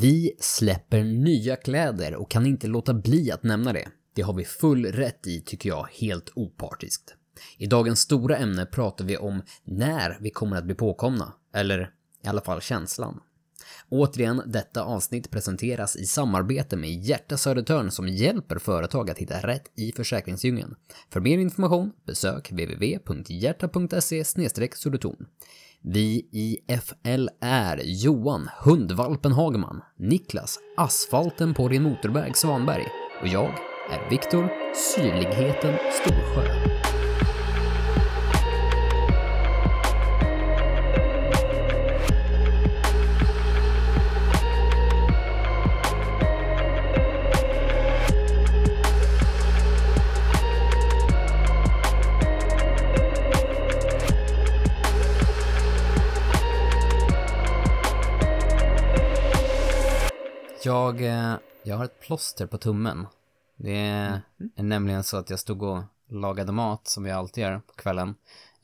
Vi släpper nya kläder och kan inte låta bli att nämna det. Det har vi full rätt i tycker jag, helt opartiskt. I dagens stora ämne pratar vi om när vi kommer att bli påkomna, eller i alla fall känslan. Återigen, detta avsnitt presenteras i samarbete med Hjärta Södertörn som hjälper företag att hitta rätt i försäkringsdjungeln. För mer information, besök www.hjärta.se Södertorn. Vi i FL är Johan Hundvalpen Hagman, Niklas Asfalten på din motorväg Svanberg och jag är Viktor Syrligheten Storsjö. Jag, eh, jag har ett plåster på tummen. Det är, är nämligen så att jag stod och lagade mat som vi alltid gör på kvällen.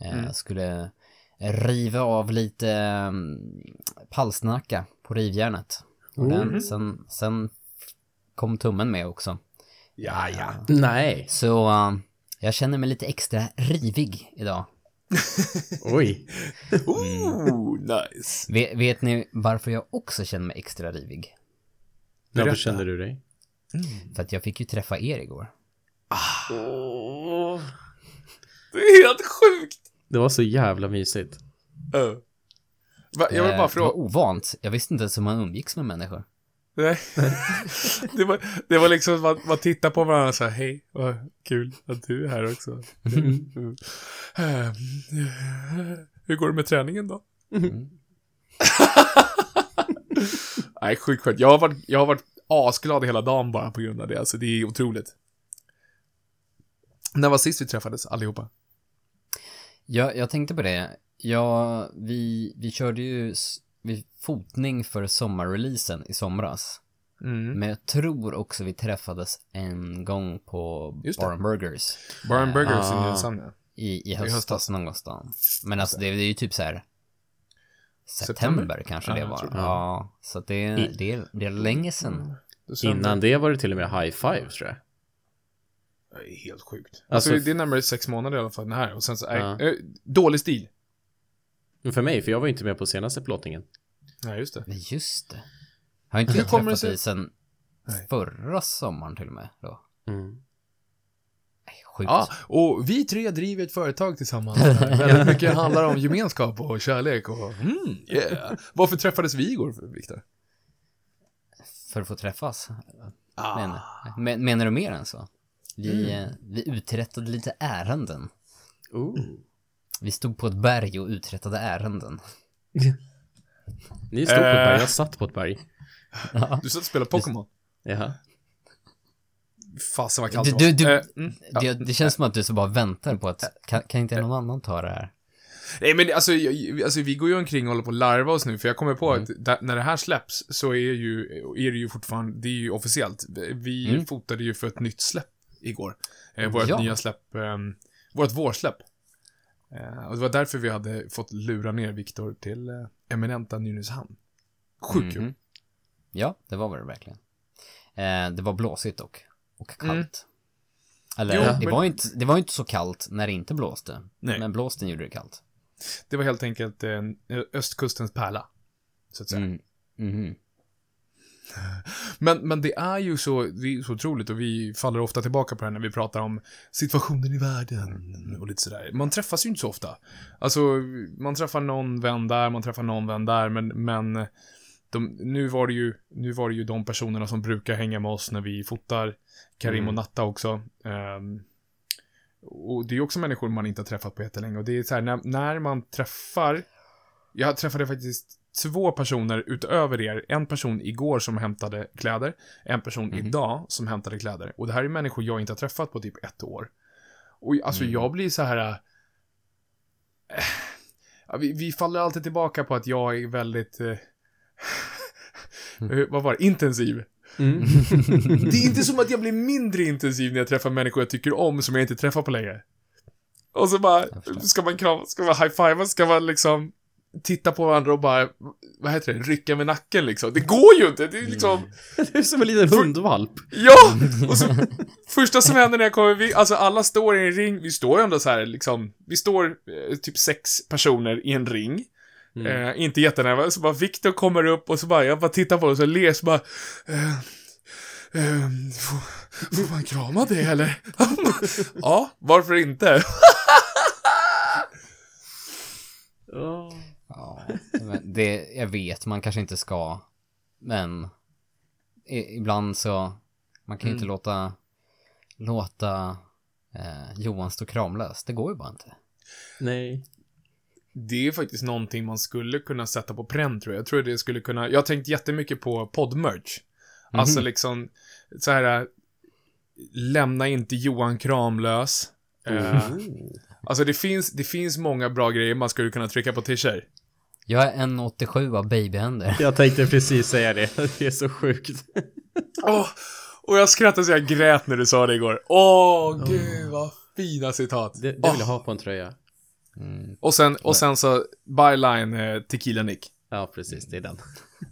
Eh, Mm. Skulle riva av lite um, palsnacka på rivjärnet. Och den, sen, sen kom tummen med också. Ja, ja. Nej. Så eh, jag känner mig lite extra rivig idag. Oj. Ooh, nice. Vet, vet ni varför jag också känner mig extra rivig? Berätta. känner du dig? För att jag fick ju träffa er igår. Det är helt sjukt. Det var så jävla mysigt. Uh. Va, jag vill Eh, bara Det var fråga. ovant. Jag visste inte ens hur man umgicks med människor. Nej. det, var, det var liksom att man, man tittar på varandra och så här, hej, vad kul att du är här också. Mm. Eh, Hur går det med träningen då? Nej, sjukt skönt. Jag har varit, jag har varit asglad hela dagen bara på grund av det. Alltså det är otroligt. När var sist vi träffades allihopa? Jag, jag tänkte på det. Ja, vi, vi körde ju vi fotning för sommarreleasen i somras. Mm. Men jag tror också vi träffades en gång på. Bar Burgers Burn Burgers i Ah. Nynäshamn, ja. i, i höstas, höstas. någonstans. Men alltså det, det är ju typ så här september, September? kanske Ja, det var. Ja, så det, är- det, det är länge sedan. Söndag. Innan det var det till och med high five tror jag. Det är helt sjukt. Alltså- Alltså, det är närmare sex månader i alla fall den här. Och sen så, nej, Ja. eh, dålig stil. Men för mig, för jag var inte med på senaste plåtningen. Nej, just det. Men just det. Har inte vi träffat sig- dig sen Nej. förra sommaren till och med då? Mm. Sjukt. Ja, och vi tre driver ett företag tillsammans. Väldigt mycket handlar om gemenskap och kärlek och mm, yeah. Varför träffades vi igår, Viktor? För att få träffas. Ah. Men, men, menar du mer än så? Vi, Mm. eh, vi uträttade lite ärenden. Ooh. Vi stod på ett berg och uträttade ärenden. Ni stod på ett berg, Eh. jag satt på ett berg. Du satt och spelade Pokémon. Jaha. Fasen vad kallt Du, det du, var. du, Eh, mm. det, det känns som att du så bara väntar på att, kan, kan inte någon annan ta det här? Nej men alltså, jag- alltså vi går ju omkring och håller på att larva oss nu, för jag kommer på Mm. att när det här släpps så är ju, är det ju fortfarande, det är ju officiellt. Vi Mm. fotade ju för ett nytt släpp igår. Eh, vårt Ja. nya släpp, eh, vårt vårsläpp. Eh, och det var därför vi hade fått lura ner Viktor till eh, eminenta Nynäshamn. Sjukt. Mhm. Ja, det var det verkligen. Eh, det var blåsigt dock. Och kallt. Mm. Eller, Jo, det, men- var inte, det var inte så kallt när det inte blåste. Nej. Men blåsten gjorde det kallt. Det var helt enkelt eh, östkustens pärla. Så att säga. Mm. Mhm. Men, men det är ju så, det är så otroligt och vi faller ofta tillbaka på det när vi pratar om situationen i världen och lite sådär. Man träffas ju inte så ofta. Alltså, man träffar någon vän där, man träffar någon vän där, men, men de, nu, var det ju, nu var det ju de personerna som brukar hänga med oss när vi fotar. Karim Mm. och Natta också. Ehm, och det är också människor man inte har träffat på jättelänge. Och det är så här, när, när man träffar... Jag träffade faktiskt två personer utöver er. En person igår som hämtade kläder. En person Mhm. idag som hämtade kläder. Och det här är människor jag inte har träffat på typ ett år. Och alltså Mm. jag blir så här... äh, ja, vi, vi faller alltid tillbaka på att jag är väldigt... eh, vad var det? Intensiv. Mm. Det är inte som att jag blir mindre intensiv när jag träffar människor jag tycker om som jag inte träffar på länge. Och så bara, ska man krama, ska man high-fiva, ska man liksom titta på varandra och bara, vad heter det, rycka med nacken liksom. Det går ju inte! Det är liksom, Det är som en liten hundvalp. ja! Och så, första som händer när jag kommer, vi, alltså alla står i en ring, vi står ju ändå så här liksom, vi står eh, typ sex personer i en ring. Eh, inte jättenära, så bara Viktor kommer upp och så bara, jag bara tittar på honom och så ler så bara, eh, eh, får, får man krama det eller? ja, varför inte? Åh. Ja, men det, jag vet, man kanske inte ska, men i, ibland så, man kan ju inte låta, låta eh, Johan stå kramlös. Det går ju bara inte. Nej. Det är faktiskt någonting man skulle kunna sätta på pränt tror jag. Jag tror det skulle kunna, jag har tänkt jättemycket på poddmerch. Alltså liksom, så här lämna inte Johan kramlös. Eh, alltså det finns, det finns många bra grejer man skulle kunna trycka på t-shirt. Jag är en 87 av babyhänder. Jag tänkte precis säga det. Det är så sjukt. Åh, och jag skrattade så jag grät när du sa det igår. Åh, gud vad fina citat. Det, det vill jag ha på en tröja. Och sen, och sen så, byline eh, Tequila Nick. Ja, precis. Det är den.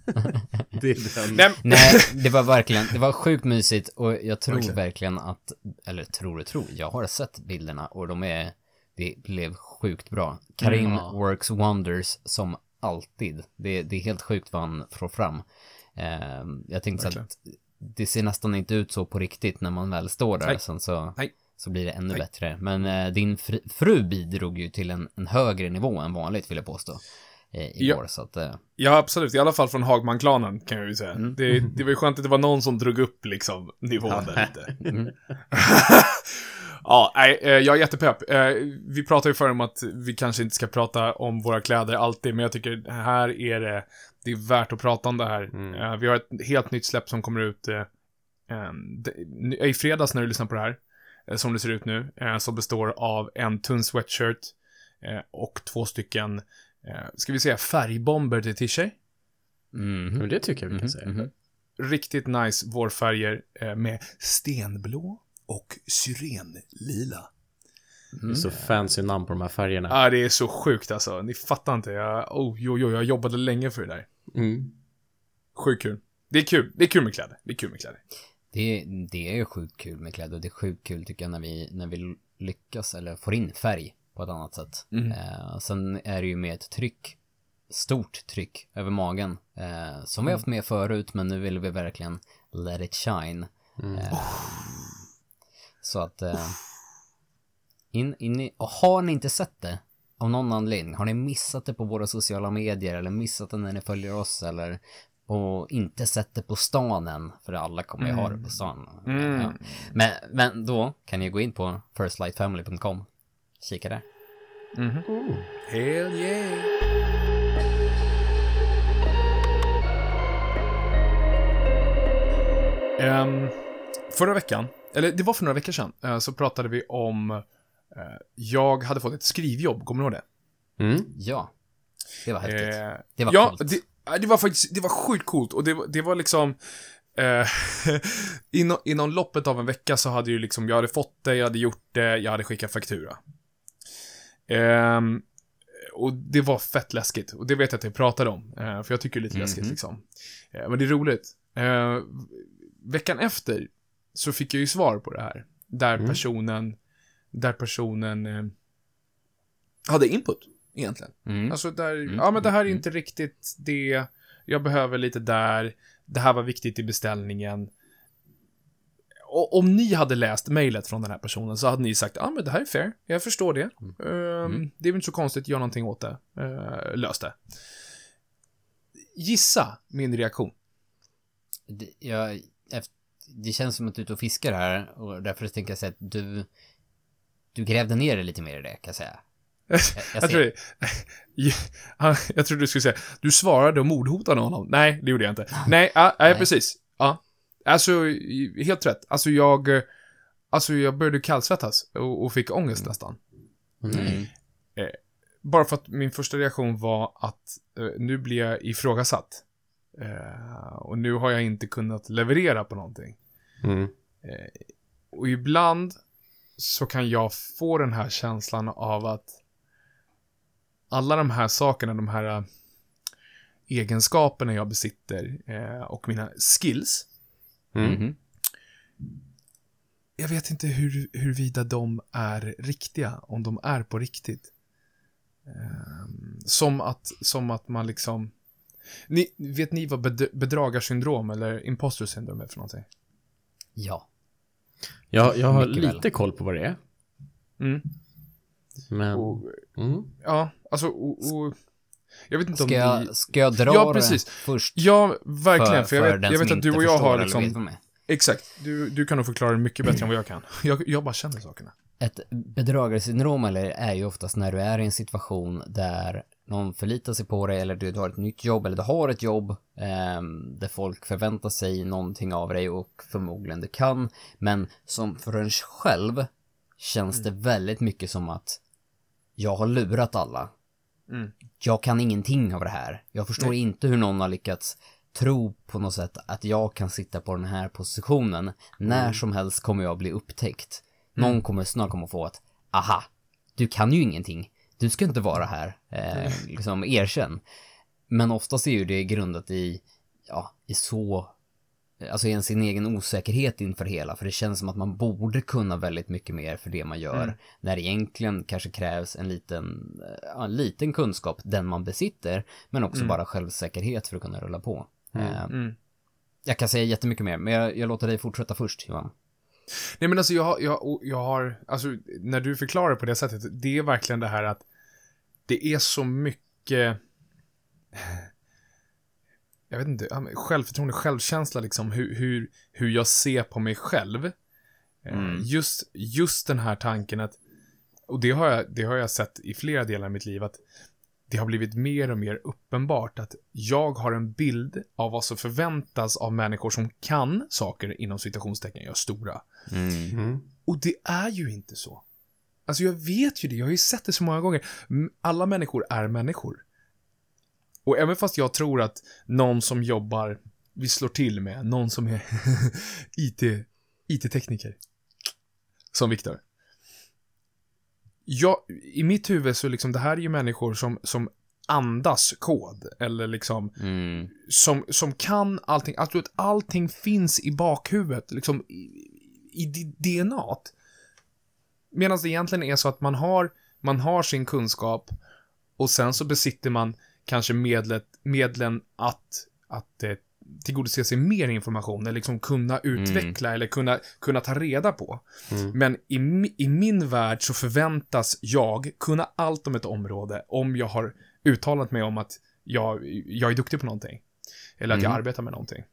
det är den. Nej, Nej, det var verkligen, det var sjukt mysigt och jag tror Verkligen. verkligen att, eller tror och tror, jag har sett bilderna och de är, det blev sjukt bra. Karim Ja. works wonders som alltid. Det, det är helt sjukt vad han får fram. Eh, jag tänkte så Verkligen. att det ser nästan inte ut så på riktigt när man väl står där, Nej. sen så, Nej. Så blir det ännu Nej. bättre. Men eh, din fru, fru bidrog ju till en, en högre nivå än vanligt vill jag påstå. Eh, igår, så att, eh, Ja, absolut. I alla fall från Hagman-klanen, kan jag ju säga. Det, det var ju skönt att det var någon som drog upp, liksom, nivån där lite. mm. ja, nej, eh, jag är jättepepp. Eh, Vi pratade ju förr om att vi kanske inte ska prata om våra kläder alltid, men jag tycker här är det, det är värt att prata om det här. Eh, Vi har ett helt nytt släpp som kommer ut i fredags när du lyssnar på det här, som det ser ut nu, eh, som består av en tunn sweatshirt eh, och två stycken, eh, ska vi säga färgbomber till t-shirt. mhm. Men det tycker jag vi kan Mhm, säga. mhm. riktigt nice vårfärger eh, med stenblå och syrenlila. Det är så fancy namn på de här färgerna. Ja, ah, det är så sjukt alltså. Ni fattar inte. Jag, oh, jo, jo, jag jobbade länge för det där. Mm. Sjukt kul. Det är kul. Det är kul med kläder. Det är kul med kläder. Det, det är ju sjukt kul med kläder och det är sjukt kul tycker jag när vi, när vi lyckas eller får in färg på ett annat sätt. Eh, sen är det ju med ett tryck, stort tryck över magen, eh, som vi haft med förut men nu vill vi verkligen let it shine. Eh, så att, eh, in, in i, och har ni inte sett det av någon anledning, har ni missat det på våra sociala medier eller missat det när ni följer oss eller och inte sett det på stan än, för alla kommer ju ha det på stan. Mm. Ja. Men, men då kan ni gå in på firstlightfamily.com, kika där. Hell yeah. Ehm, förra veckan, eller det var för några veckor sedan, eh, så pratade vi om eh, jag hade fått ett skrivjobb, kommer du ihåg det? Mm. Ja, det var häftigt. Eh, Det var ja, coolt. det, det var faktiskt, det var sjukt coolt och det, det var liksom eh, inom, inom loppet av en vecka så hade ju liksom, jag hade fått det, jag hade gjort det, jag hade skickat faktura. Ehm, och det var fett läskigt. Och det vet jag att jag pratade om. eh, för jag tycker det är lite läskigt Mhm. liksom. Eh, men det är roligt. Eh, veckan efter så fick jag ju svar på det här. Där Mm. personen, där personen eh, hade input, egentligen. Mm. Alltså där, Mm, ja men det här är mm, inte riktigt det, jag behöver lite där, det här var viktigt i beställningen. Och om ni hade läst mejlet från den här personen så hade ni sagt, ja men det här är fair, jag förstår det. Ehm, Det är väl inte så konstigt, gör någonting åt det. Uh, lös det. Gissa min reaktion. Det, jag, det känns som att du är ute och fiskar här och därför tänker jag säga att du, du grävde ner dig lite mer i det kan jag säga. Jag, jag Jag, tror det, jag, jag trodde du skulle säga, du svarade och mordhotade honom. Nej, det gjorde jag inte. Nej, ja, nej, Nej. precis. Ja. Alltså, helt rätt. Alltså jag, eh, alltså jag började kallsvettas och, och fick ångest nästan. Mm. Bara för att min första reaktion var att eh, nu blir jag ifrågasatt. Eh, och nu har jag inte kunnat leverera på någonting. Mm. Och ibland så kan jag få den här känslan av att alla de här sakerna, de här äh, egenskaperna jag besitter eh, och mina skills, Mm. Mhm. jag vet inte hur, huruvida de är riktiga, om de är på riktigt. Ehm, som, att, som att man liksom... Ni, vet ni vad bed, bedragarsyndrom eller imposter syndrom är för någonting? Ja. Jag, jag har Mycket väl. lite koll på vad det är. Mm. Men... Och, Mm. ja, alltså, och, och, jag vet inte om Ska ni... jag, ska jag dra Ja, precis. det först? Ja, verkligen, för, jag för vet, den jag vet att du och jag har liksom... vet. Exakt, du, du kan nog förklara det mycket bättre än vad jag kan. Jag, jag bara känner sakerna. Ett bedragarsyndrom eller är ju oftast när du är i en situation där någon förlitar sig på dig eller du, har ett nytt jobb eller du har ett jobb ehm, där folk förväntar sig någonting av dig och förmodligen du kan men som för en själv känns det väldigt mycket som att jag har lurat alla. Mm. Jag kan ingenting av det här. Jag förstår Nej. inte hur någon har lyckats tro på något sätt att jag kan sitta på den här positionen. När som helst kommer jag bli upptäckt. Någon kommer snart komma få att, aha, du kan ju ingenting. Du ska inte vara här. Eh, liksom, erkänn. Men oftast är ju det grundat i, ja, i så, alltså i sin egen osäkerhet inför hela. För det känns som att man borde kunna väldigt mycket mer för det man gör. Mm. När det egentligen kanske krävs en liten, eh, en liten kunskap, den man besitter. Men också bara självsäkerhet för att kunna rulla på. Eh, Mm. jag kan säga jättemycket mer, men jag, jag låter dig fortsätta först, Johan. Nej men alltså jag, jag, jag har, alltså när du förklarar på det sättet, det är verkligen det här att det är så mycket, jag vet inte, självförtroende, självkänsla liksom, hur, hur, hur jag ser på mig själv. Eh, Mm. Just, just den här tanken att, och det har, jag, det har jag sett i flera delar av mitt liv, att det har blivit mer och mer uppenbart att jag har en bild av vad som förväntas av människor som kan saker inom citationstecken, jag är stora. Mm. Och det är ju inte så. Alltså jag vet ju det, jag har ju sett det så många gånger. Alla människor är människor. Och även fast jag tror att någon som jobbar, vi slår till med, någon som är IT, IT-tekniker. Som Viktor. Jag, I mitt huvud så liksom, det här är ju människor som, som andas kod. Eller liksom, Mm. som, som kan allting, att du vet, allting finns i bakhuvudet, liksom i, i DNAt. Medan det egentligen är så att man har, man har sin kunskap och sen så besitter man kanske medlet, medlen att, att eh, tillgodose sig mer information eller liksom kunna utveckla eller kunna, kunna ta reda på. Mm. Men i, i min värld så förväntas jag kunna allt om ett område om jag har uttalat mig om att jag, jag är duktig på någonting. Eller att jag Mm. arbetar med någonting.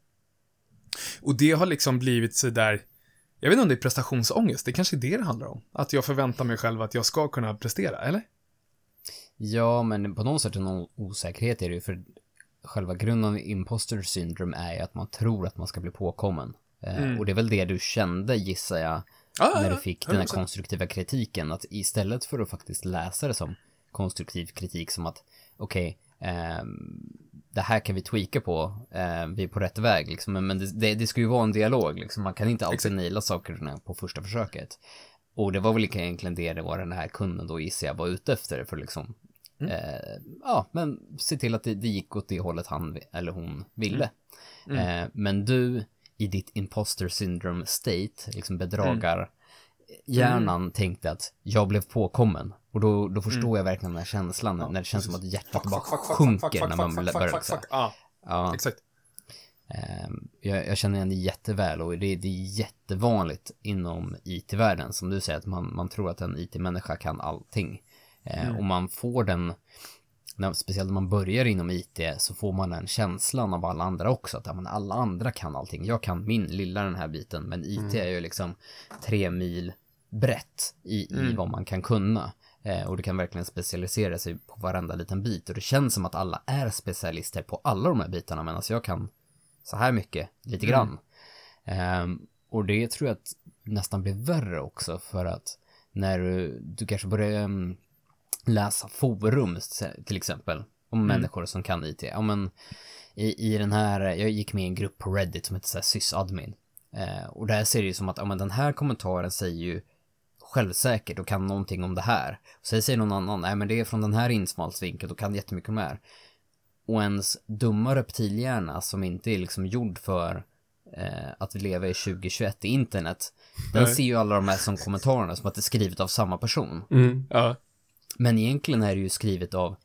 Och det har liksom blivit så där jag vet inte om det är prestationsångest, det kanske är det det handlar om. Att jag förväntar mig själv att jag ska kunna prestera, eller? Ja, men på något sätt en osäkerhet är det ju för själva grunden i imposter syndrome är ju att man tror att man ska bli påkommen. Eh, Mm. Och det är väl det du kände, gissar jag, Ah, när du fick den här 100%. konstruktiva kritiken. Att istället för att faktiskt läsa det som konstruktiv kritik som att okej, ehm, det här kan vi tweaka på, eh, vi är på rätt väg liksom. Men, men det, det, det ska ju vara en dialog liksom. Man kan inte alltid Exakt. naila sakerna på första försöket. Och det var väl egentligen det det var den här kunden då gissar jag var ute efter för liksom eh, ja, men se till att det, det gick åt det hållet han eller hon ville. Eh, men du i ditt imposter syndrome state, liksom bedragar hjärnan tänkte att jag blev påkommen. Och då, då förstår jag verkligen den här känslan när det känns som att hjärtat bara sjunker när man börjar liksom. Ja, Ja, exakt. Ehm, jag, jag känner igen det jätteväl och det, det är jättevanligt inom IT-världen. Som du säger, att man, man tror att en IT-människa kan allting. Eh, Och man får den, när, speciellt när man börjar inom IT, så får man den känslan av alla andra också. Att men alla andra kan allting. Jag kan min lilla den här biten, men IT är ju liksom tre mil brett i, i vad man kan kunna. Eh, och du kan verkligen specialisera sig på varenda liten bit. Och det känns som att alla är specialister på alla de här bitarna, medan jag kan så här mycket, lite grann. Ehm, och det tror jag att nästan blir värre också för att när du, du kanske börjar um, läsa forum till exempel om människor som kan IT. Ja, men i, i den här, jag gick med i en grupp på Reddit som heter så här sysadmin. Eh, och där ser det ju som att ja, men den här kommentaren säger ju självsäkert och kan någonting om det här. Och så säger någon annan, nej men det är från den här infallsvinkeln och kan jättemycket om det här. Och ens dumma reptilhjärna som inte är liksom gjord för eh, att leva i 2021 i internet. Den Nej. ser ju alla de här som kommentarerna som att det är skrivet av samma person. Mm. Ja. Men egentligen är det ju skrivet av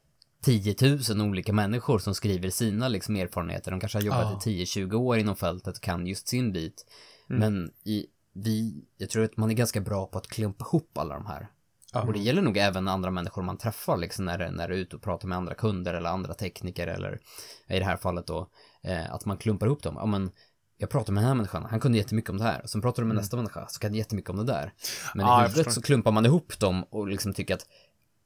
10 000 olika människor som skriver sina liksom erfarenheter. De kanske har jobbat Ja. i 10-20 år inom fältet och kan just sin bit. Men i, vi, jag tror att man är ganska bra på att klumpa ihop alla de här. Ja. Och det gäller nog även andra människor man träffar liksom när, när du är ute och pratar med andra kunder eller andra tekniker eller i det här fallet då eh, att man klumpar ihop dem. Ja men jag pratar med den här människan, han kunde jättemycket om det här. Och sen pratar du med nästa människa, så kan jättemycket om det där. Men Ja, i jag huvudet så klumpar man ihop dem och liksom tycker att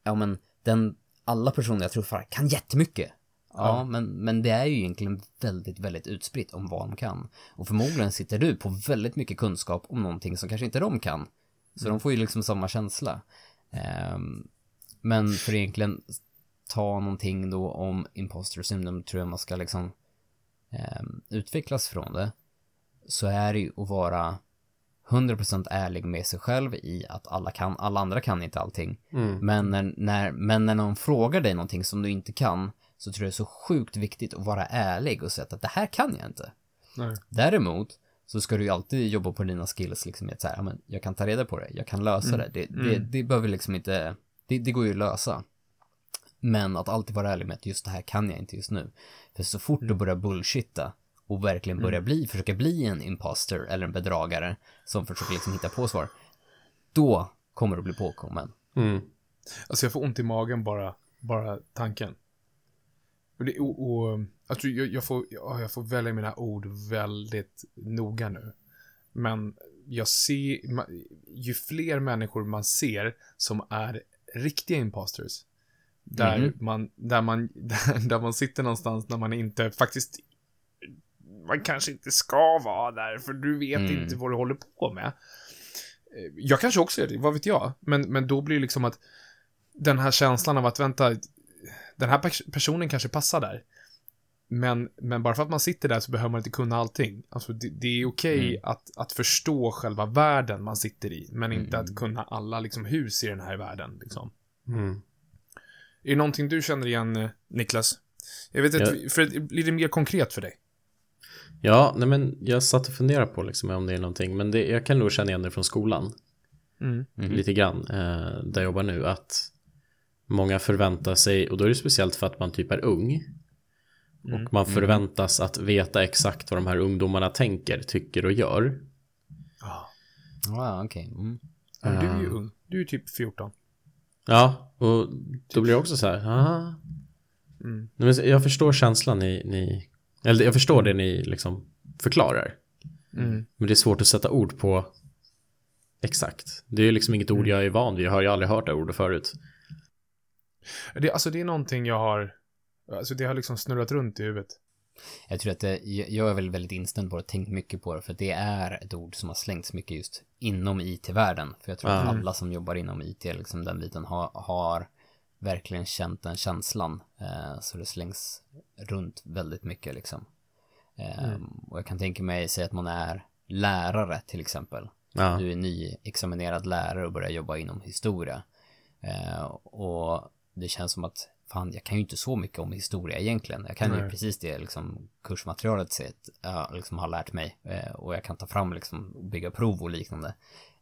ja men den, alla personer jag träffar kan jättemycket. Ja, Ja. Men, men det är ju egentligen väldigt, väldigt utspritt om vad de kan. Och förmodligen sitter du på väldigt mycket kunskap om någonting som kanske inte de kan. Så de får ju liksom samma känsla. Ehm, men för egentligen ta någonting då om imposter syndrome tror jag man ska liksom ehm, utvecklas från det. Så är det ju att vara 100% ärlig med sig själv i att alla kan, alla andra kan inte allting. Mm. Men när, när, men när någon frågar dig någonting som du inte kan så tror jag det är så sjukt viktigt att vara ärlig och säga att det här kan jag inte. Nej. Däremot så ska du ju alltid jobba på dina skills liksom att säga, ja men jag kan ta reda på det, jag kan lösa det. Det, det, det behöver liksom inte, det, det går ju att lösa. Men att alltid vara ärlig med att just det här kan jag inte just nu. För så fort du börjar bullshitta och verkligen börjar bli, försöka bli en imposter eller en bedragare som försöker liksom hitta på svar, då kommer du bli påkommen. Mm. Alltså jag får ont i magen bara, bara tanken. Och det, och, och, alltså jag, jag, får, ja, jag får välja mina ord väldigt noga nu. Men jag ser, ju fler människor man ser som är riktiga imposters. Där, Mhm. man, där, man, där, där man sitter någonstans när man inte faktiskt man kanske inte ska vara där, för du vet Mm. inte vad du håller på med. Eh, Jag kanske också är det, vad vet jag? Men, men då blir det liksom att den här känslan av att vänta, den här pers- personen kanske passar där. Men, men bara för att man sitter där så behöver man inte kunna allting. Alltså det, det är okej Mm. att, att förstå själva världen man sitter i, men inte Mm. att kunna alla liksom hus i den här världen. Liksom. Mm. Är det någonting du känner igen, eh, Niklas? Jag vet inte, Ja. för blir det mer konkret för dig? Ja, nej men jag satt och funderade på liksom om det är någonting, men det, jag kan nog känna igen det från skolan. Mm. Mhm. lite grann eh, där jag jobbar nu att många förväntar sig och då är det speciellt för att man typ är ung Mm. och man förväntas att veta exakt vad de här ungdomarna tänker, tycker och gör. Ja. Ja, okej. Mm. Ja, men du är ju Ah. ung. Du är typ 14. Ja, och då blir det också så här, ah. Mm. Jag förstår känslan ni, ni eller jag förstår det ni liksom förklarar. Mm. Men det är svårt att sätta ord på exakt. Det är ju liksom inget ord jag är van vid, jag har ju aldrig hört det ordet förut. Det, alltså det är någonting jag har, alltså det har liksom snurrat runt i huvudet. Jag tror att det, jag är väl väldigt inställd på det och tänkt mycket på det, för det är ett ord som har slängts mycket just inom IT-världen. För jag tror att Mm. alla som jobbar inom IT, liksom den biten, har, har verkligen känt den känslan. Eh, så det slängs runt väldigt mycket liksom. Eh, Och jag kan tänka mig, säga att man är lärare till exempel. Ja, Du är nyexaminerad lärare och börjar jobba inom historia. Eh, och det känns som att, fan, jag kan ju inte så mycket om historia egentligen. Jag kan ju Nej. precis det liksom, kursmaterialet sett, jag liksom har lärt mig. Eh, och jag kan ta fram liksom, och bygga prov och liknande.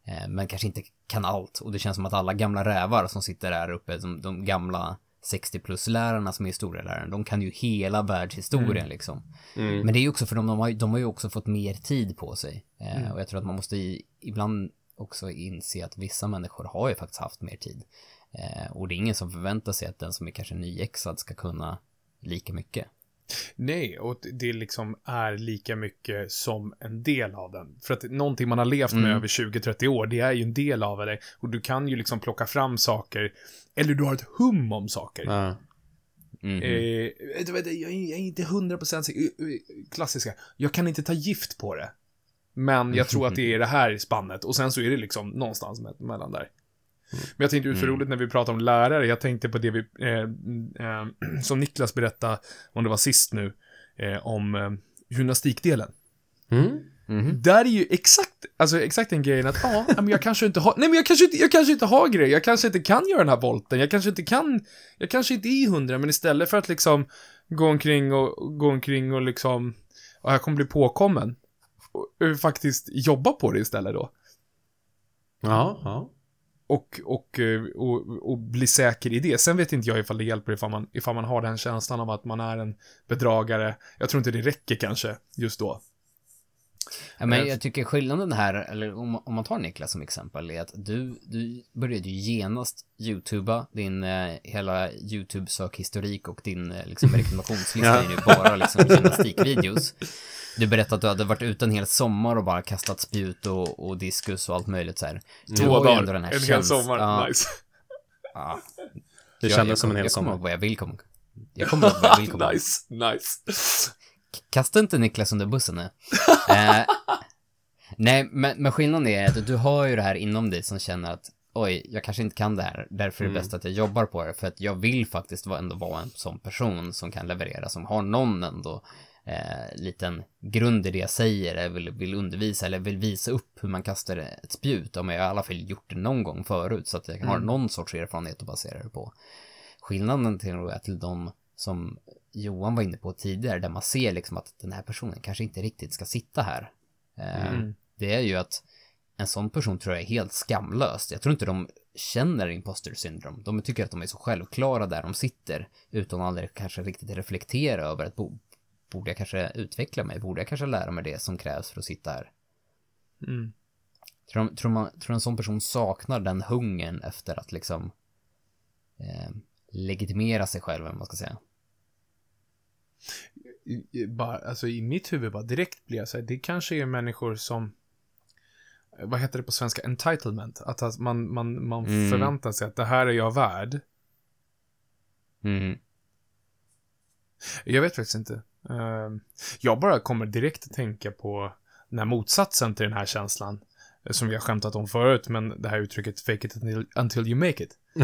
Eh, men kanske inte kan allt. Och det känns som att alla gamla rävar som sitter där uppe, de, de gamla 60 plus lärarna som är historielärare, de kan ju hela världshistorien liksom. mm. Men det är ju också för de, de, har, de har ju också fått mer tid på sig. Eh, Och jag tror att man måste i, ibland också inse att vissa människor har ju faktiskt haft mer tid. Eh, och det är ingen som förväntar sig att den som är kanske nyexad ska kunna lika mycket. Nej, och det- liksom är lika mycket som en del av den. För att någonting man har levt med Mm. över 20-30 år, det är ju en del av det. Och du kan ju liksom plocka fram saker, eller du har ett hum om saker. ja. Mhm. Eh, jag är jag är inte 100% säker. Eh, eh, Klassiska. Jag kan inte ta gift på det. Men jag tror att det är det här spannet. Och sen så är det liksom någonstans me- mellan där. Men jag tänkte ut för Mm. roligt när vi pratade om lärare. Jag tänkte på det vi, eh, eh, som Niklas berättade, om det var sist nu, eh, om eh, gymnastikdelen. Mm. Där är ju exakt, alltså exakt den grejen att, ja, men jag kanske inte har, nej men jag kanske inte, jag kanske inte har grejer, jag kanske inte kan göra den här volten, jag kanske inte kan, jag kanske inte är hundra, men istället för att liksom gå omkring och, gå omkring och liksom, ja, jag kommer bli påkommen, och, och faktiskt jobba på det istället då. Ja, ja. Och, och, eh, och, och bli säker i det. Sen vet inte jag ifall det hjälper ifall man, ifall man har den känslan av att man är en bedragare. Jag tror inte det räcker kanske, just då. Ja, men jag tycker skillnaden här, eller om, om man tar Niklas som exempel, är att du, du började ju genast youtuba din eh, hela YouTube-sökhistorik och din eh, liksom, rekommendationslista är ju bara liksom gymnastikvideos. Du berättade att du hade varit ute en hel sommar och bara kastat spjut och, och diskus och allt möjligt så här. Två dagar, ändå den här en hel käns- sommar, ja, nice. ja. Det kändes som en hel Jag kommer sommar. ihåg vad jag vill komma. Jag kommer ihåg vad jag vill komma. nice, nice. Kasta inte Niklas under bussen nu. eh, nej, men, men skillnaden är att du har ju det här inom dig som känner att oj, jag kanske inte kan det här, därför är det bäst att jag jobbar på det, för att jag vill faktiskt ändå vara en sån person som kan leverera, som har någon ändå eh, liten grund i det jag säger, eller vill, vill undervisa eller vill visa upp hur man kastar ett spjut, om jag i alla fall gjort det någon gång förut, så att jag har någon sorts erfarenhet att basera det på. Skillnaden till, till de som Johan var inne på tidigare, där man ser liksom att den här personen kanske inte riktigt ska sitta här. Eh, Det är ju att en sån person tror jag är helt skamlös. Jag tror inte de känner imposter syndrome. De tycker att de är så självklara där de sitter, utan att aldrig kanske riktigt reflektera över att bo, borde jag kanske utveckla mig? Borde jag kanske lära mig det som krävs för att sitta här? Mm. Tror, de, tror, man, tror en sån person saknar den hungern efter att liksom eh, legitimera sig själv, eller vad man ska säga. Bara, alltså i mitt huvud bara direkt blir jag så här, det kanske är människor som vad heter det på svenska? Entitlement. Att att man, man, man Mm. förväntar sig att det här är jag värd. Mm. Jag vet faktiskt inte. Ehm, jag bara kommer direkt att tänka på den här motsatsen till den här känslan. eh, Som vi har skämtat om förut, men det här uttrycket fake it until you make it.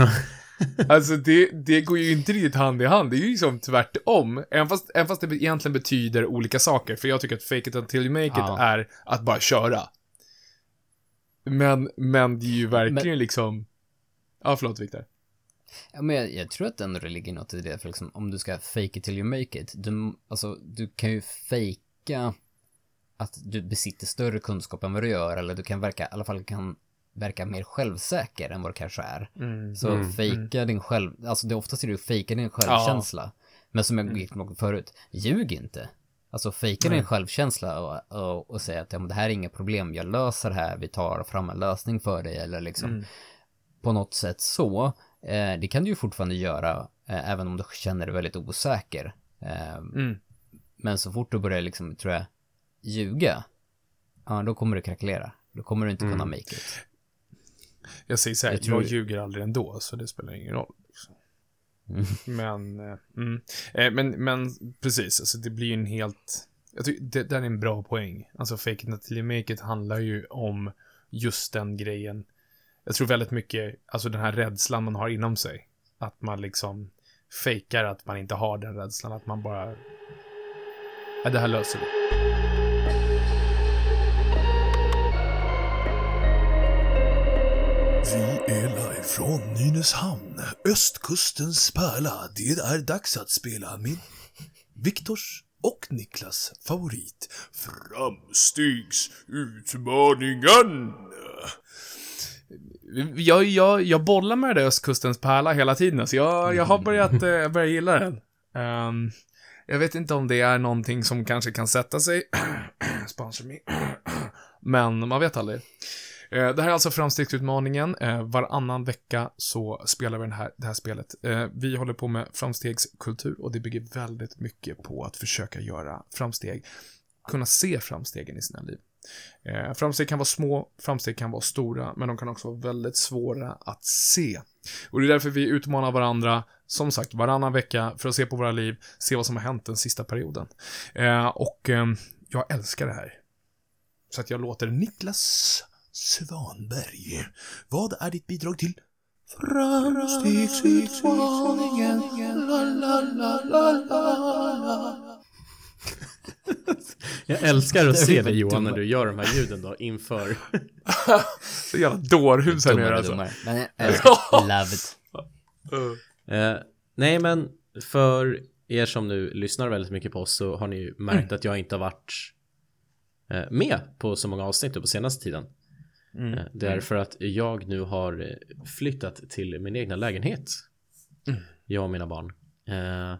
Alltså det, det går ju inte riktigt hand i hand. Det är ju liksom tvärtom. Även fast, även fast det egentligen betyder olika saker. För jag tycker att fake it until you make it Ja. är att bara köra. Men, men det är ju verkligen liksom... Ja, förlåt Viktor. Ja, men jag, jag tror att ändå det ligger något i det, för liksom, om du ska fake it till you make it, du, alltså, du kan ju fejka att du besitter större kunskap än vad du gör, eller du kan verka, i alla fall kan verka mer självsäker än vad du kanske är. Mm. Så Mm, fejka din själv, alltså det oftast är det ju fejka din självkänsla. Men som jag gick med förut, ljug inte. Alltså fejka din självkänsla och, och, och säga att ja, men det här är inga problem, jag löser det här, vi tar fram en lösning för dig eller liksom Mm. på något sätt så. Eh, det kan du ju fortfarande göra eh, även om du känner dig väldigt osäker. Eh, Mm. men så fort du börjar liksom, tror jag, ljuga, ja då kommer du krackelera. Då kommer du inte kunna Mm. make it. Jag säger så här, Jag jag, ljuger aldrig ändå, så det spelar ingen roll. Liksom. Mm. Men, eh, mm. eh, men, men precis, alltså det blir ju en helt... Jag tycker det, det är en bra poäng. Alltså fake it until you make it handlar ju om just den grejen. Jag tror väldigt mycket, alltså den här rädslan man har inom sig. Att man liksom fejkar att man inte har den rädslan, att man bara... Ja, det här löser vi. Vi är live från Nynäshamn, östkustens pärla. Det är dags att spela min, Viktors och Niklas favorit, Framstegsutmaningen. Jag, jag, jag bollar med det där östkustens pärla hela tiden, så jag, jag har börjat, eh, jag börjar gilla den. Ehm, jag vet inte om det är någonting som kanske kan sätta sig. Sponsor me. Men man vet aldrig. Eh, det här är alltså framstegsutmaningen. Eh, varannan vecka så spelar vi den här, det här spelet. Eh, vi håller på med framstegskultur och det bygger väldigt mycket på att försöka göra framsteg. Kunna se framstegen i sina liv. Eh, Framsteg kan vara små, framsteg kan vara stora, men de kan också vara väldigt svåra att se. Och det är därför vi utmanar varandra, som sagt, varannan vecka för att se på våra liv, se vad som har hänt den sista perioden. Eh, och eh, jag älskar det här. Så att jag låter Niklas Svanberg, vad är ditt bidrag till Framstegsutmaningen? La, la, la, la, la, la. Jag älskar att se dig Johan när du gör de här ljuden då inför. Så jävla dårhus här nere alltså. Men jag älskar love it. Eh, nej men för er som nu lyssnar väldigt mycket på oss så har ni ju märkt att jag inte har varit eh, med på så många avsnitt på senaste tiden. Eh, det är för att jag nu har eh, flyttat till min egna lägenhet. Jag och mina barn. Eh,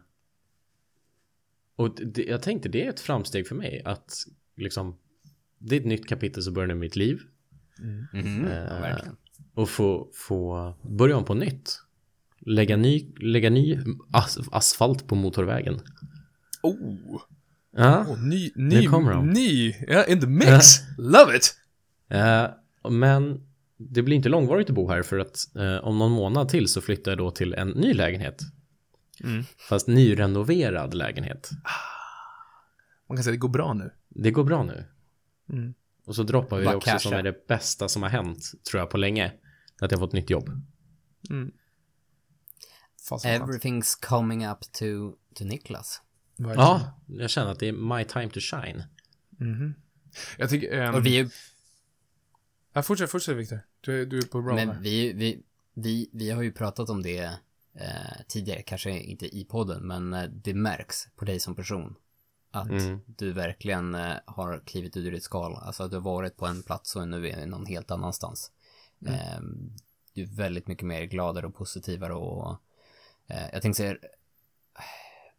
och det, jag tänkte det är ett framsteg för mig att liksom det är ett nytt kapitel som börjar nu i mitt liv. Mhm, Eh, ja, och få, få börja om på nytt. Lägga ny, lägga ny as, asfalt på motorvägen. Oh, Ja. oh ny, Nu ny, kommer de. ny, ja, in the mix. Love it. Eh, men det blir inte långvarigt att bo här för att eh, om någon månad till så flyttar jag då till en ny lägenhet. Mm. Fast nyrenoverad lägenhet. Man kan säga att det går bra nu. Det går bra nu. Mm. Och så droppar vi Bara det också som är det bästa som har hänt tror jag på länge. Att jag fått nytt jobb. Mm. Everything's coming up to, to Niklas. Verkligen. Ja, jag känner att det är my time to shine. Mhm. Jag tycker... ehm, Och vi är ja, fortsätt, fortsätt Viktor. Du, du är på bra Men vi, vi, vi, vi har ju pratat om det eh, tidigare, kanske inte i podden, men eh, det märks på dig som person. Att Mm. du verkligen eh, har klivit ur ditt skal. Alltså att du har varit på en plats och nu är någon helt annanstans. Eh, du är väldigt mycket mer gladare och positivare och eh, jag tänkte säga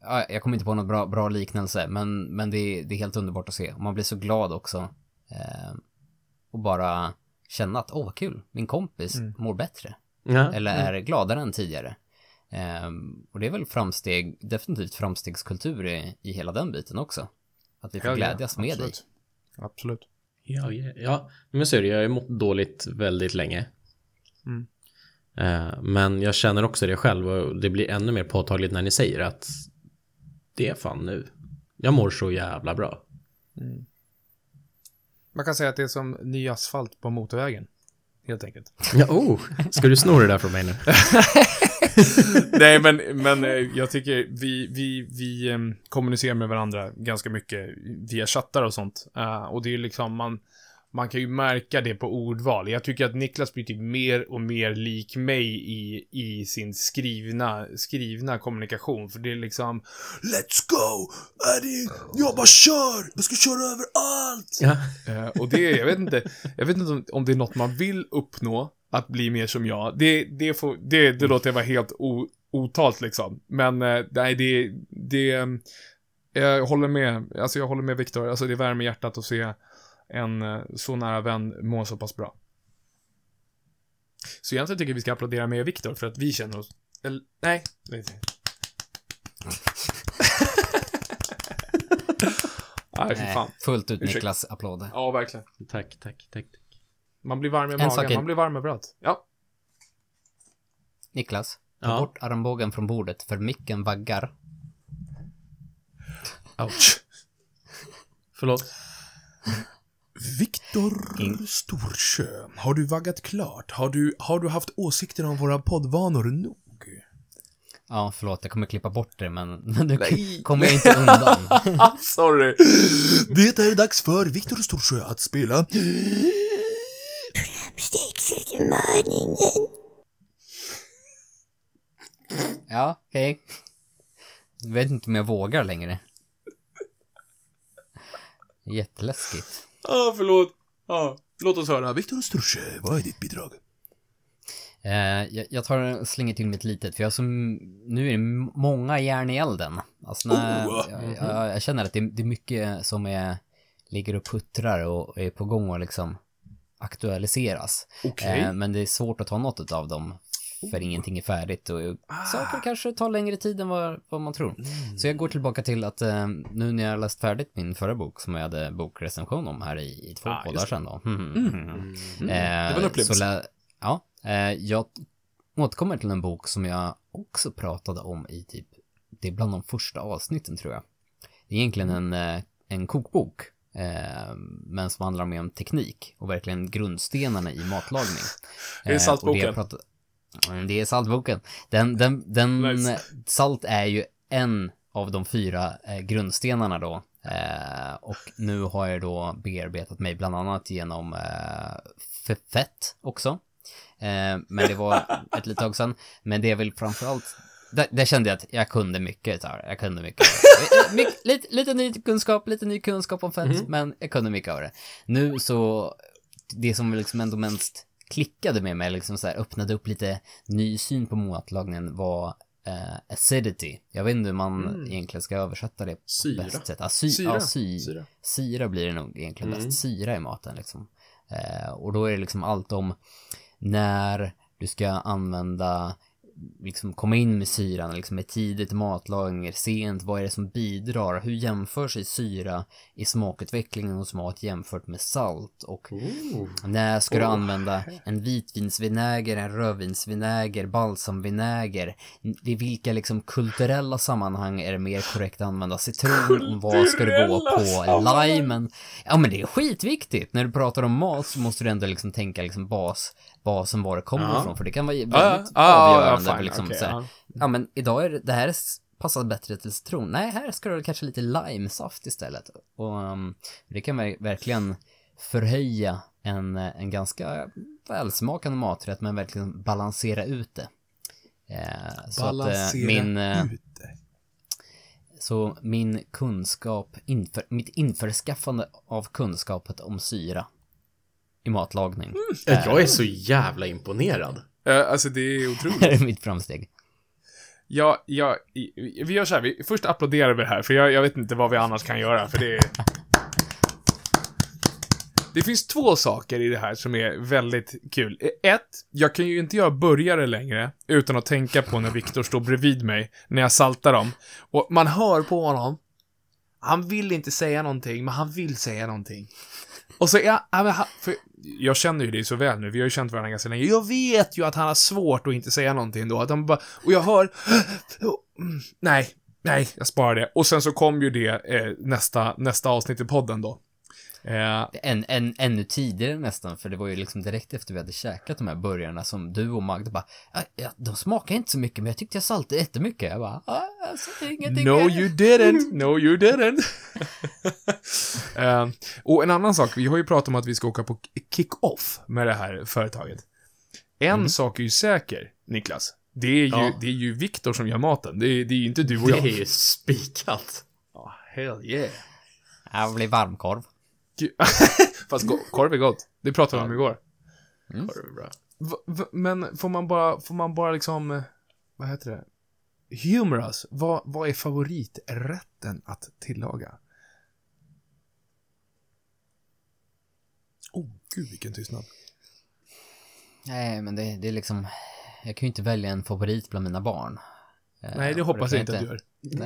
Ja, jag kommer inte på något bra, bra liknelse, men, men det, är, det är helt underbart att se. Man blir så glad också. Eh, och bara känna att, åh vad kul, min kompis mår bättre. Ja, Eller är gladare än tidigare. Ehm, och det är väl framsteg, definitivt framstegskultur i, i hela den biten också. Att vi får Ja, ja, glädjas med dig. absolut. Ja, ja, ja. men så är det. Jag har ju mått dåligt väldigt länge. Mm. Eh, Men jag känner också det själv och det blir ännu mer påtagligt när ni säger att det är fan nu. Jag mår så jävla bra. Man kan säga att det är som ny asfalt på motorvägen. Helt enkelt. Ja, oh, ska du sno det där från mig nu? Nej, men, men eh, jag tycker vi, vi, vi em, kommunicerar med varandra ganska mycket via chattar och sånt. Eh, och det är liksom, man, man kan ju märka det på ordval. Jag tycker att Niklas blir typ mer och mer lik mig i, i sin skrivna, skrivna kommunikation. För det är liksom, Let's go! Eddie, jag bara kör! Jag ska köra över allt! Ja. Eh, och det, jag vet inte, jag vet inte om, om det är något man vill uppnå, att bli mer som jag. Det, det, får, det, det låter jag vara helt o, otalt liksom. Men eh, nej, det, det, eh, jag håller med, alltså jag håller med Viktor, alltså det värmer hjärtat att se en eh, så nära vän må så pass bra. Så egentligen tycker jag vi ska applådera med Viktor för att vi känner oss, eller, nej, nej. Nej, fan. fullt ut Ursäkta. Niklas applåder. Ja, verkligen. Tack, tack, tack. Man blir varm i En magen, man blir varm överallt. Ja. Niklas, ta Ja. bort armbågen från bordet för micken vaggar. Ouch. Förlåt. Viktor In- Storsjö, har du vaggat klart? Har du, har du haft åsikter om våra poddvanor nog? Ja, förlåt, jag kommer klippa bort det, men, men nu Nej. kommer jag inte undan. Sorry. Det är dags för Viktor Storsjö att spela Ja, okej. Jag vet inte om jag vågar längre. Jätteläskigt. Ja, förlåt. Ja, låt oss höra. Viktor Storsjö, vad är ditt bidrag? Eh, jag, jag tar och slänger till mitt litet, för jag som, nu är det många järn i elden. Alltså när, Oh! jag, jag, jag känner att det, det är mycket som är, ligger och puttrar och är på gång att liksom aktualiseras. Okej. Eh, men det är svårt att ta något av dem, för ingenting är färdigt och saker kanske tar längre tid än vad, vad man tror. Så jag går tillbaka till att eh, nu när jag har läst färdigt min förra bok, som jag hade bokrecension om här i, i två Ah, poddar sedan då. Mm. Det var en upplevelse. Ja, eh, jag återkommer till en bok som jag också pratade om i typ, det är bland de första avsnitten tror jag. Det är egentligen en, eh, en kokbok, eh, men som handlar mer om teknik och verkligen grundstenarna i matlagning. Är det Eh, och saltboken? Mm, Det är saltboken. Den, den, den, Nice. Salt är ju en av de fyra eh, grundstenarna då Eh, och nu har jag då bearbetat mig bland annat genom eh, fett också. Men det var ett litet tag sedan. Men det jag vill framförallt, där, där kände jag att jag kunde mycket av det. Jag kunde mycket. lite, lite ny kunskap, lite ny kunskap om fett, men jag kunde mycket av det. Nu så, det som liksom ändå mest klickade med mig, liksom så här öppnade upp lite ny syn på matlagningen var eh, acidity. Jag vet inte hur man egentligen ska översätta det på Syra. bäst sätt. Ah, sy, Syra. Ja, sy, Syra. syra. blir det nog egentligen bäst. Syra i maten liksom. Eh, och då är det liksom allt om när du ska använda liksom komma in med syran, liksom är tidigt matlagning, sent, vad är det som bidrar, hur jämför sig syra i smakutvecklingen hos mat jämfört med salt och när ska du använda en vitvinsvinäger, en rödvinsvinäger, balsamvinäger? I vilka liksom kulturella sammanhang är det mer korrekt att använda citron? Vad ska du gå på? Limen? Ja men det är skitviktigt. När du pratar om mat så måste du ändå liksom tänka liksom bas, basen var det kommer Ja. ifrån. För det kan vara väldigt Ja, ja, ja, avgörande. fine, liksom, okej, så här, ja. men idag är det, det här är passar bättre till citron. Nej, här ska du kanske lite limesaft istället. Och um, det kan ver- verkligen förhöja en, en ganska välsmakande maträtt, men verkligen balansera ut det. Eh, så att eh, min, eh, ut det. så min kunskap, inför, mitt införskaffande av kunskapet om syra i matlagning Jag är så jävla imponerad. Eh, alltså det är otroligt. är mitt framsteg. Ja, ja, vi gör så här, vi, först applåderar vi det här, för jag, jag vet inte vad vi annars kan göra, för det är... Det finns två saker i det här som är väldigt kul. Ett, jag kan ju inte göra burgare längre utan att tänka på när Viktor står bredvid mig när jag saltar dem. Och man hör på honom. Han vill inte säga någonting, men han vill säga någonting. Och så är han, för jag känner ju dig så väl nu, vi har ju känt varandra ganska länge. Jag vet ju att han har svårt att inte säga någonting då. Att han bara, och jag hör, nej, nej, jag sparar det. Och sen så kom ju det eh, nästa, nästa avsnitt i podden då. Eh, En, en, ännu tidigare nästan, för det var ju liksom direkt efter vi hade käkat de här burgarna som du och Magda bara, "Ja, de smakar inte så mycket, men jag tyckte jag saltade jättemycket. Jag bara, ah, alltså, det ingenting. No you didn't, no you didn't. Eh, och en annan sak, vi har ju pratat om att vi ska åka på kick-off med det här företaget. En sak är ju säker, Niklas. Det är ju, Ja. det är ju Viktor som gör maten. Det är, det är ju inte du och Det jag. är ju spikat. Ja, hell yeah. Det blir varmkorv. Fast korv är gott. Det pratade vi om igår. Det är bra. V- men får man bara, får man bara liksom, vad heter det? Humorous. Vad, vad är favoriträtten att tillaga? Oh, gud vilken tystnad. Nej, men det, det är liksom, jag kan ju inte välja en favorit bland mina barn. Eh, Nej, det hoppas kan jag inte att du gör.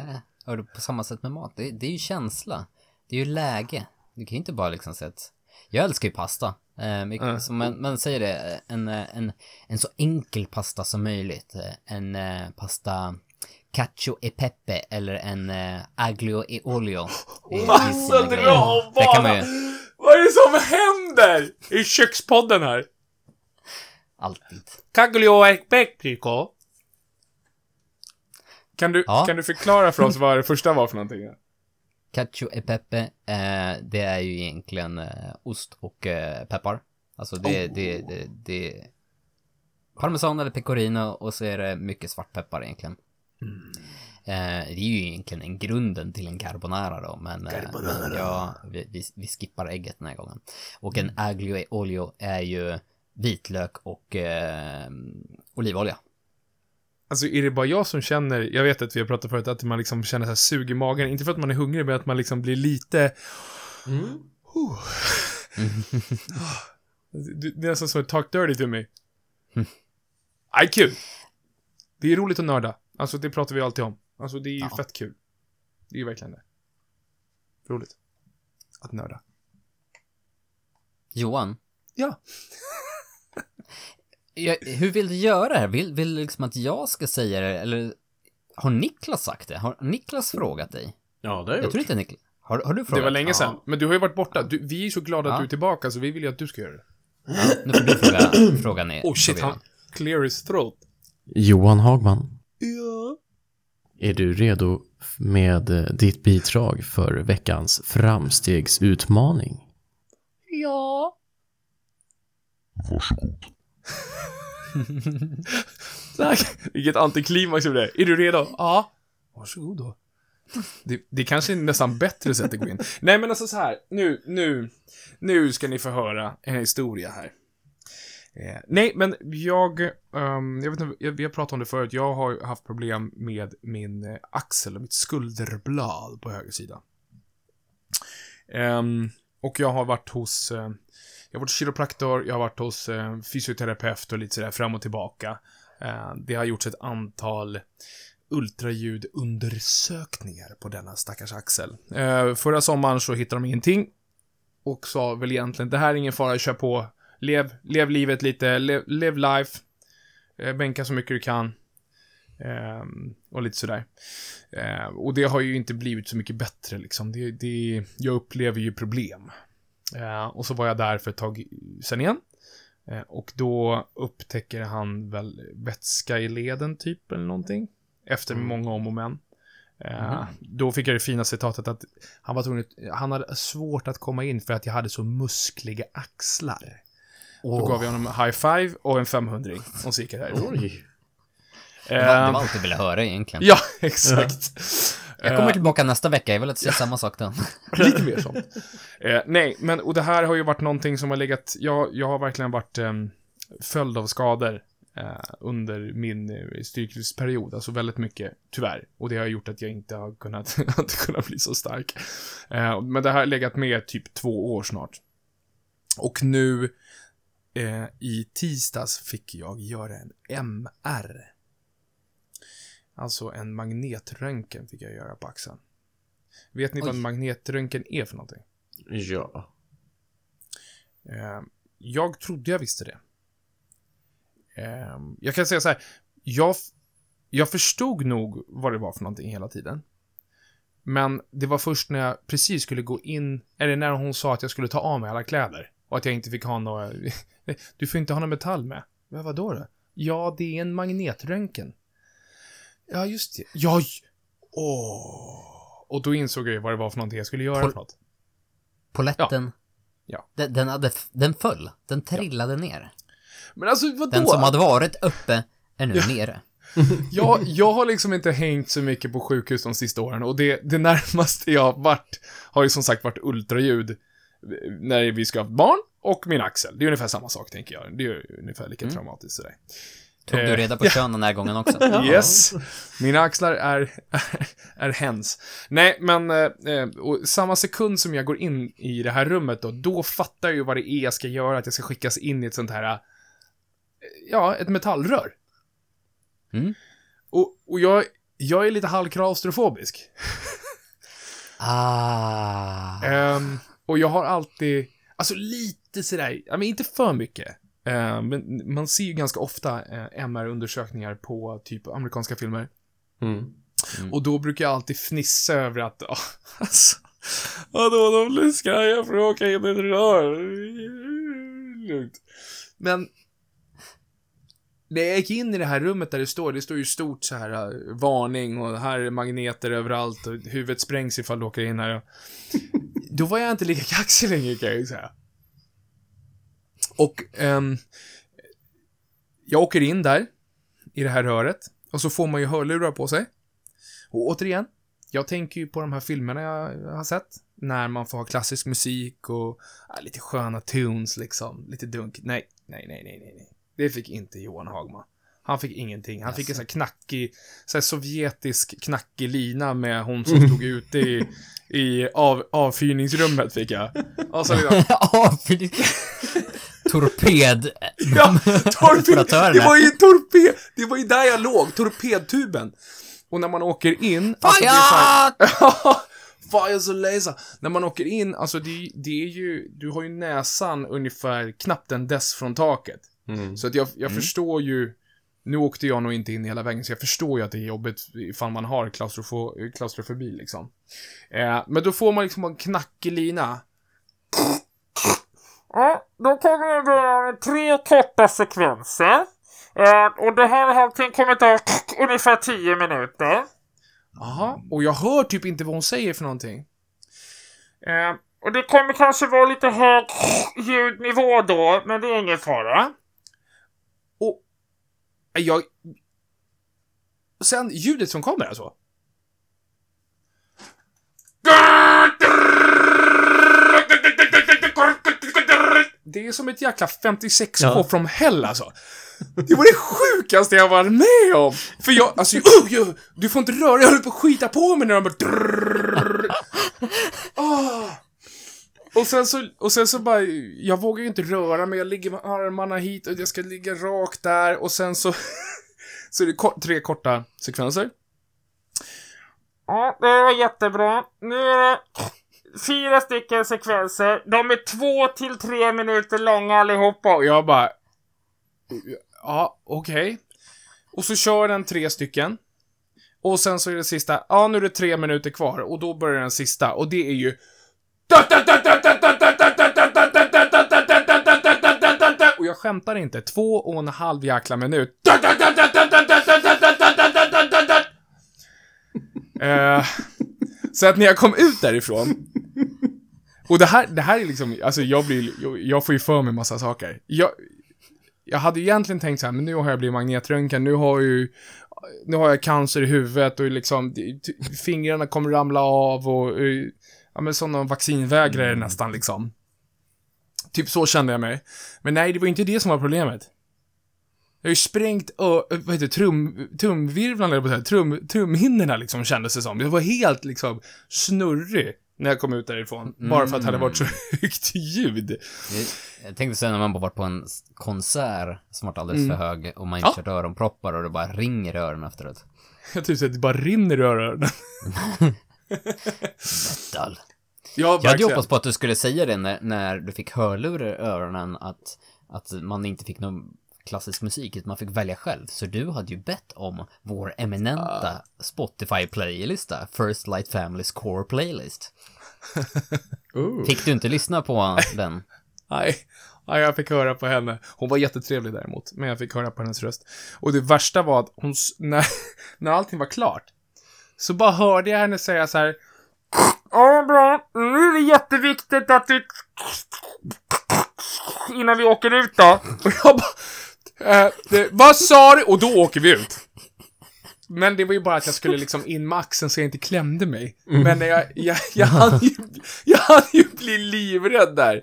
Nej, och det- på samma sätt med mat. Det, det är ju känsla. Det är ju läge. Du kan ju inte bara liksom säga att... Jag älskar ju pasta. Eh, Mm. så man, man säger det, en, eh, en, en så enkel pasta som möjligt. Eh, En eh, pasta cacio e pepe eller en eh, aglio e olio. Massa dra man ju Vad är det som händer i kökspodden här? alltid. Caglio e petrico. Kan du, Ja. kan du förklara för oss vad det första var för någonting? Cacio e pepe, eh, det är ju egentligen eh, ost och eh, peppar. Alltså det, det, det, det parmesan eller pecorino och så är det mycket svartpeppar egentligen. Eh, det är ju egentligen en grunden till en carbonara då, men, eh, men ja, vi, vi, vi skippar ägget den här gången. Och en aglio e olio är ju vitlök och eh, olivolja. Alltså är det bara jag som känner, jag vet att vi har pratat förut, att man liksom känner så här sug i magen, inte för att man är hungrig, men att man liksom blir lite... Du- det är nästan så, talk dirty to me. Aj, kul! Det är roligt att nörda. Alltså det pratar vi alltid om. Alltså det är ju Ja. fett kul. Det är ju verkligen det. Roligt. Att nörda. Johan, Ja. Ja, hur vill du göra det här? Vill, vill du liksom att jag ska säga det, eller har Niklas sagt det? Har Niklas frågat dig? Ja, det har jag Jag gjort. tror inte Niklas. Har, har du frågat? Det var länge sedan. Ja. Men du har ju varit borta. Du, vi är så glada att Ja. du är tillbaka, så vi vill ju att du ska göra det. Nu får du fråga, fråga ner. Oh shit, han clear his throat. Johan Hagman. Ja. Är du redo med eh, ditt bidrag för veckans framstegsutmaning? Ja. Varsågod. Tack. Vilket antiklimax det. Är du redo? Ja. Varsågod då. Det, det kanske är nästan bättre sätt att gå in. Nej men alltså så här. Nu, nu, nu ska ni få höra en historia här. Eh, nej, men jag, ehm, jag vet inte, vi har pratat om det förut. Jag har haft problem med min eh, axel och mitt skulderblad på höger sida. Ehm, och jag har varit hos, eh, jag har varit hos kiropraktor, jag har varit hos eh, fysioterapeut och lite sådär fram och tillbaka. Eh, det har gjorts ett antal ultraljudundersökningar på denna stackars axel. Eh, förra sommaren så hittade de ingenting och sa väl egentligen, det här är ingen fara, kör på. Lev, lev livet lite, lev, live life. Eh, bänka så mycket du kan. Ehm, och lite sådär. Eh, och det har ju inte blivit så mycket bättre liksom. Det, det, jag upplever ju problem. Eh, och så var jag där för ett tag sen igen. Eh, och då upptäcker han väl vätska i leden typ eller någonting. Efter många om och men. Eh, Då fick jag det fina citatet att han var tvungen, han hade svårt att komma in för att jag hade så muskliga axlar. Då gav jag honom high five och en 500 och så gick jag därifrån. Oj. Det var, det Eh, var allt jag ville höra egentligen. Ja, exakt. Jag kommer tillbaka nästa vecka, jag vill att säga samma sak då. Lite mer sånt. Eh, nej, men och det här har ju varit någonting som har legat, jag, jag har verkligen varit eh, följd av skador eh, under min eh, styrkelyftsperiod, alltså väldigt mycket, tyvärr. Och det har gjort att jag inte har kunnat, inte kunnat bli så stark. Eh, men det här har legat med typ två år snart. Och nu eh, i tisdags fick jag göra en MR. Alltså en magnetröntgen fick jag göra på axeln. Vet ni vad Oj. en magnetröntgen är för någonting? Ja. Eh, jag trodde jag visste det. Eh, jag kan säga så här, jag, jag förstod nog vad det var för någonting hela tiden. Men det var först när jag precis skulle gå in, eller när hon sa att jag skulle ta av mig alla kläder. Och att jag inte fick ha några, du får inte ha någon metall med. Men vadå då? Ja, det är en magnetröntgen. Ja, just det. Ja, åh. Och då insåg jag ju vad det var för någonting jag skulle göra Pol- för något. Poletten. Ja. Den, den, hade, den föll. Den trillade ner. Men alltså, vadå? Den som hade varit uppe är nu nere. Jag, jag har liksom inte hängt så mycket på sjukhus de sista åren och det, det närmaste jag varit har ju som sagt varit ultraljud när vi ska ha barn och min axel. Det är ungefär samma sak tänker jag. Det är ungefär lika traumatiskt sådär. Tog du Eh, reda på kön den här gången också? Yes! Mina axlar är, är, hens. Nej, men eh, och samma sekund som jag går in i det här rummet då, då fattar jag ju vad det är jag ska göra, att jag ska skickas in i ett sånt här, eh, ja, ett metallrör. Mm. Och, och jag, jag är lite halvklaustrofobisk. Ah. Ehm, och jag har alltid, alltså lite sådär, men inte för mycket. Ehm, men man ser ju ganska ofta eh, MR-undersökningar på typ amerikanska filmer. Mm. Och då brukar jag alltid fnissa över att, ah, alltså, vadå, de blir skraja för att åka in i ett rör. Lugnt. Men, när jag gick in i det här rummet där det står, det står ju stort så här eh, varning och här är magneter överallt och huvudet sprängs ifall du åker in här. Då var jag inte lika kaxig längre kan jag ju säga. Och, ehm, jag åker in där, i det här röret, och så får man ju hörlurar på sig. Och återigen, jag tänker ju på de här filmerna jag har sett. När man får ha klassisk musik och ja, lite sköna tunes liksom. Lite dunk. Nej, nej, nej, nej, nej. Det fick inte Johan Hagman. Han fick ingenting. Han fick en sån här knackig, så här sovjetisk knackig lina med hon som stod ute i, i av, avfyrningsrummet fick jag. Och så liksom, det... Torped... Ja, torped, det var ju torped, det var ju där jag låg, torpedtuben. Och när man åker in, alltså det är så här- Fire! Fire så laser. När man åker in, alltså det, det är ju, du har ju näsan ungefär knappt en dess från taket. Mm. Så att jag, jag förstår ju, nu åkte jag nog inte in hela vägen, så jag förstår ju att det är jobbigt ifall man har klaustrofo, klaustrofobi liksom. Eh, men då får man liksom en knackig lina. Ja, då kommer det tre korta sekvenser. Eh, och det här har allting kommer ta ungefär 10 minuter. Jaha, och jag hör typ inte vad hon säger för någonting. Eh, och det kommer kanske vara lite hög ljudnivå då, men det är ingen fara. Och jag... Sen ljudet som kommer alltså. Det är som ett jäkla 56K Ja. från hell alltså. Det var det sjukaste jag varit med om! För jag, alltså, uh, jag, du får inte röra jag håller på att skita på mig när de bara... drrrr. Ah. Och sen så, och sen så bara, jag vågar ju inte röra mig, jag ligger med armarna hit och jag ska ligga rakt där och sen så, så är det kort, tre korta sekvenser. Ja, det var jättebra. Nu är det fyra stycken sekvenser. De är två till tre minuter långa allihopa. Och jag bara, ja, okej. Och så kör den tre stycken. Och sen så är det sista, ja nu är det tre minuter kvar och då börjar den sista och det är ju och jag skämtar inte, två och en halv jäkla minut. Eh, så att när jag kom ut därifrån och det här, det här är liksom, alltså jag blir, jag, får ju för mig massa saker. Jag, jag hade egentligen tänkt så här, men nu har jag blivit magnetröntgen, nu har jag ju, nu har jag cancer i huvudet och liksom, fingrarna kommer ramla av och, eh, ja men sådana vaccinvägrare nästan liksom. Typ så kände jag mig. Men nej, det var inte det som var problemet. Jag har ju sprängt, ö, vad heter trum, trumvirvlarna, eller på att säga, trum, trumhinnorna liksom kändes det som. Jag var helt liksom snurrig när jag kom ut därifrån. Bara för att det hade varit så högt ljud. Jag- tänkte säga när man bara varit på en konsert som varit alldeles för hög och man inte Ja. kört öronproppar och det bara ringer i öronen efteråt. Jag så att det bara rinner i öronen. Metal. Ja, Jag hade hoppats på att du skulle säga det när, när du fick hörlurar i öronen att, att man inte fick någon klassisk musik, utan man fick välja själv. Så du hade ju bett om vår eminenta Spotify-playlista, First Light Families Core Playlist. Fick du inte lyssna på den? Nej, nej, jag fick höra på henne. Hon var jättetrevlig däremot, men jag fick höra på hennes röst. Och det värsta var att hon, när, när allting var klart, så bara hörde jag henne säga så här. Ja, bra. Nu är det jätteviktigt att du... Innan vi åker ut då. Och jag bara, eh, det, vad sa du? Och då åker vi ut. Men det var ju bara att jag skulle liksom in med axeln så jag inte klämde mig. Men jag, jag, jag, hann ju, jag hann ju bli livrädd där.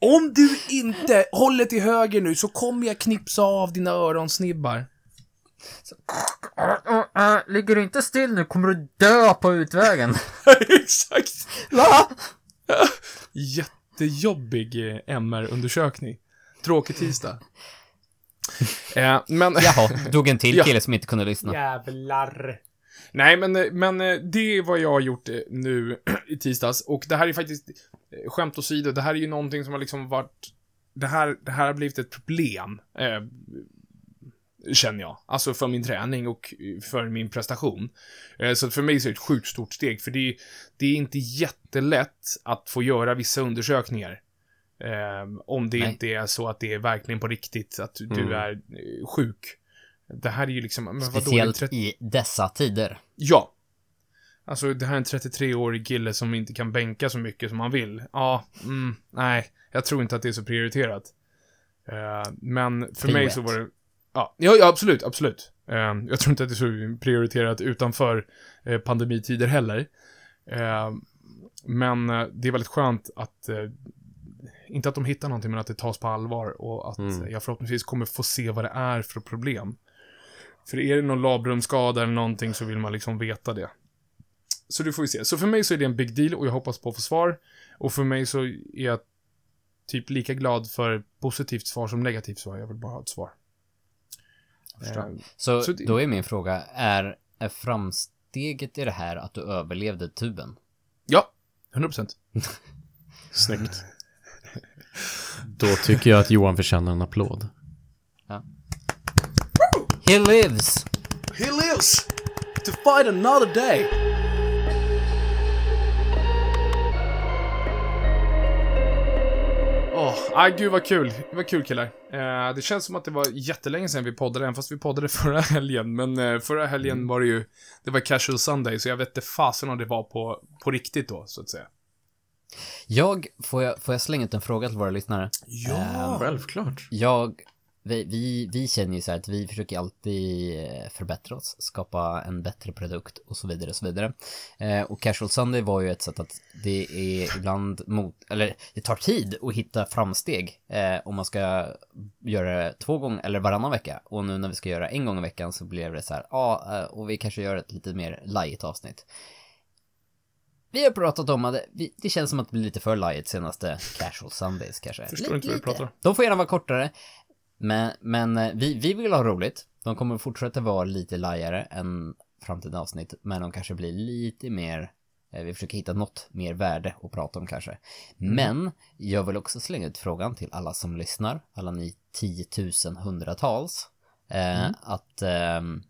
Om du inte håller till höger nu så kommer jag knipsa av dina öronsnibbar. Ligger du inte still nu kommer du dö på utvägen. Exakt. Va? Jättejobbig eh, MR-undersökning. Tråkig tisdag. Eh, men... Jaha, dog en till Ja. kille som inte kunde lyssna. Jävlar. Nej, men, eh, men eh, det är vad jag har gjort nu i tisdags. Och det här är faktiskt, skämt åsido, det här är ju någonting som har liksom varit, det här, det här har blivit ett problem, eh, känner jag. Alltså för min träning och för min prestation. Så för mig så är det ett sjukt stort steg, för det, det är inte jättelätt att få göra vissa undersökningar. Eh, om det Nej. inte är så att det är verkligen på riktigt, att du Mm. är eh, sjuk. Det här är ju liksom, men vadå, Speciellt 30 i dessa tider. Ja. Alltså, det här är en 33-årig kille som inte kan bänka så mycket som han vill. Ja, mm, nej. Jag tror inte att det är så prioriterat. Eh, men för Prio mig ett. så var det... Ja, ja, absolut, absolut. Eh, jag tror inte att det är så prioriterat utanför eh, pandemitider heller. Men eh, det är väldigt skönt att... Eh, inte att de hittar någonting, men att det tas på allvar och att Mm. jag förhoppningsvis kommer få se vad det är för problem. För är det någon labrumsskada eller någonting så vill man liksom veta det. Så det får vi se. Så för mig så är det en big deal och jag hoppas på att få svar. Och för mig så är jag typ lika glad för positivt svar som negativt svar. Jag vill bara ha ett svar. förstår. Eh, Så, Så det- då är min fråga, är, är framsteget i det här att du överlevde tuben? ja, 100%. Snyggt. Då tycker jag att Johan förtjänar en applåd. He lives! He lives to fight another day. Åh. ah, gud vad kul. Det var kul killar. Eh, det känns som att det var jättelänge sedan vi poddade, även fast vi poddade förra helgen. Men eh, förra helgen Mm. var det ju, det var casual sunday, så jag vet inte fasen om det var på, på riktigt då, så att säga. Jag, får jag, får jag slänga ut en fråga till våra lyssnare? Ja, Självklart. Jag, vi, vi, vi känner ju så här att vi försöker alltid eh, förbättra oss, skapa en bättre produkt och så vidare och så vidare. Eh, och Casual Sunday var ju ett sätt att det är ibland mot, eller det tar tid att hitta framsteg eh, om man ska göra det två gånger eller varannan vecka. Och nu när vi ska göra en gång i veckan så blev det så här, ja, eh, och vi kanske gör ett lite mer light avsnitt. Vi har pratat om att det, vi, det känns som att det blir lite för light senaste Casual Sundays kanske. Förstår inte vad du pratar om. De får gärna vara kortare. Men, men eh, vi, vi vill ha roligt. De kommer fortsätta vara lite lajare än framtida avsnitt. Men de kanske blir lite mer eh, vi försöker hitta något mer värde att prata om kanske. Men jag vill också slänga ut frågan till alla som lyssnar, alla ni tiotusendhundratals, eh, att ehm,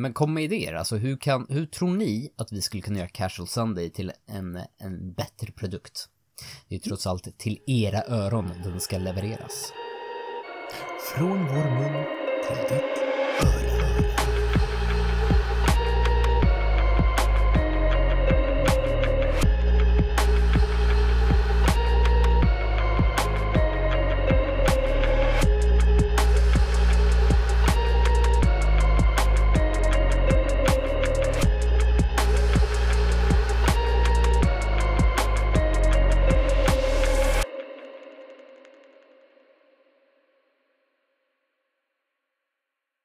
men kom med idéer, alltså hur, kan, hur tror ni att vi skulle kunna göra Casual Sunday till en, en bättre produkt? Det är ju trots allt till era öron den ska levereras. från vår mun till ditt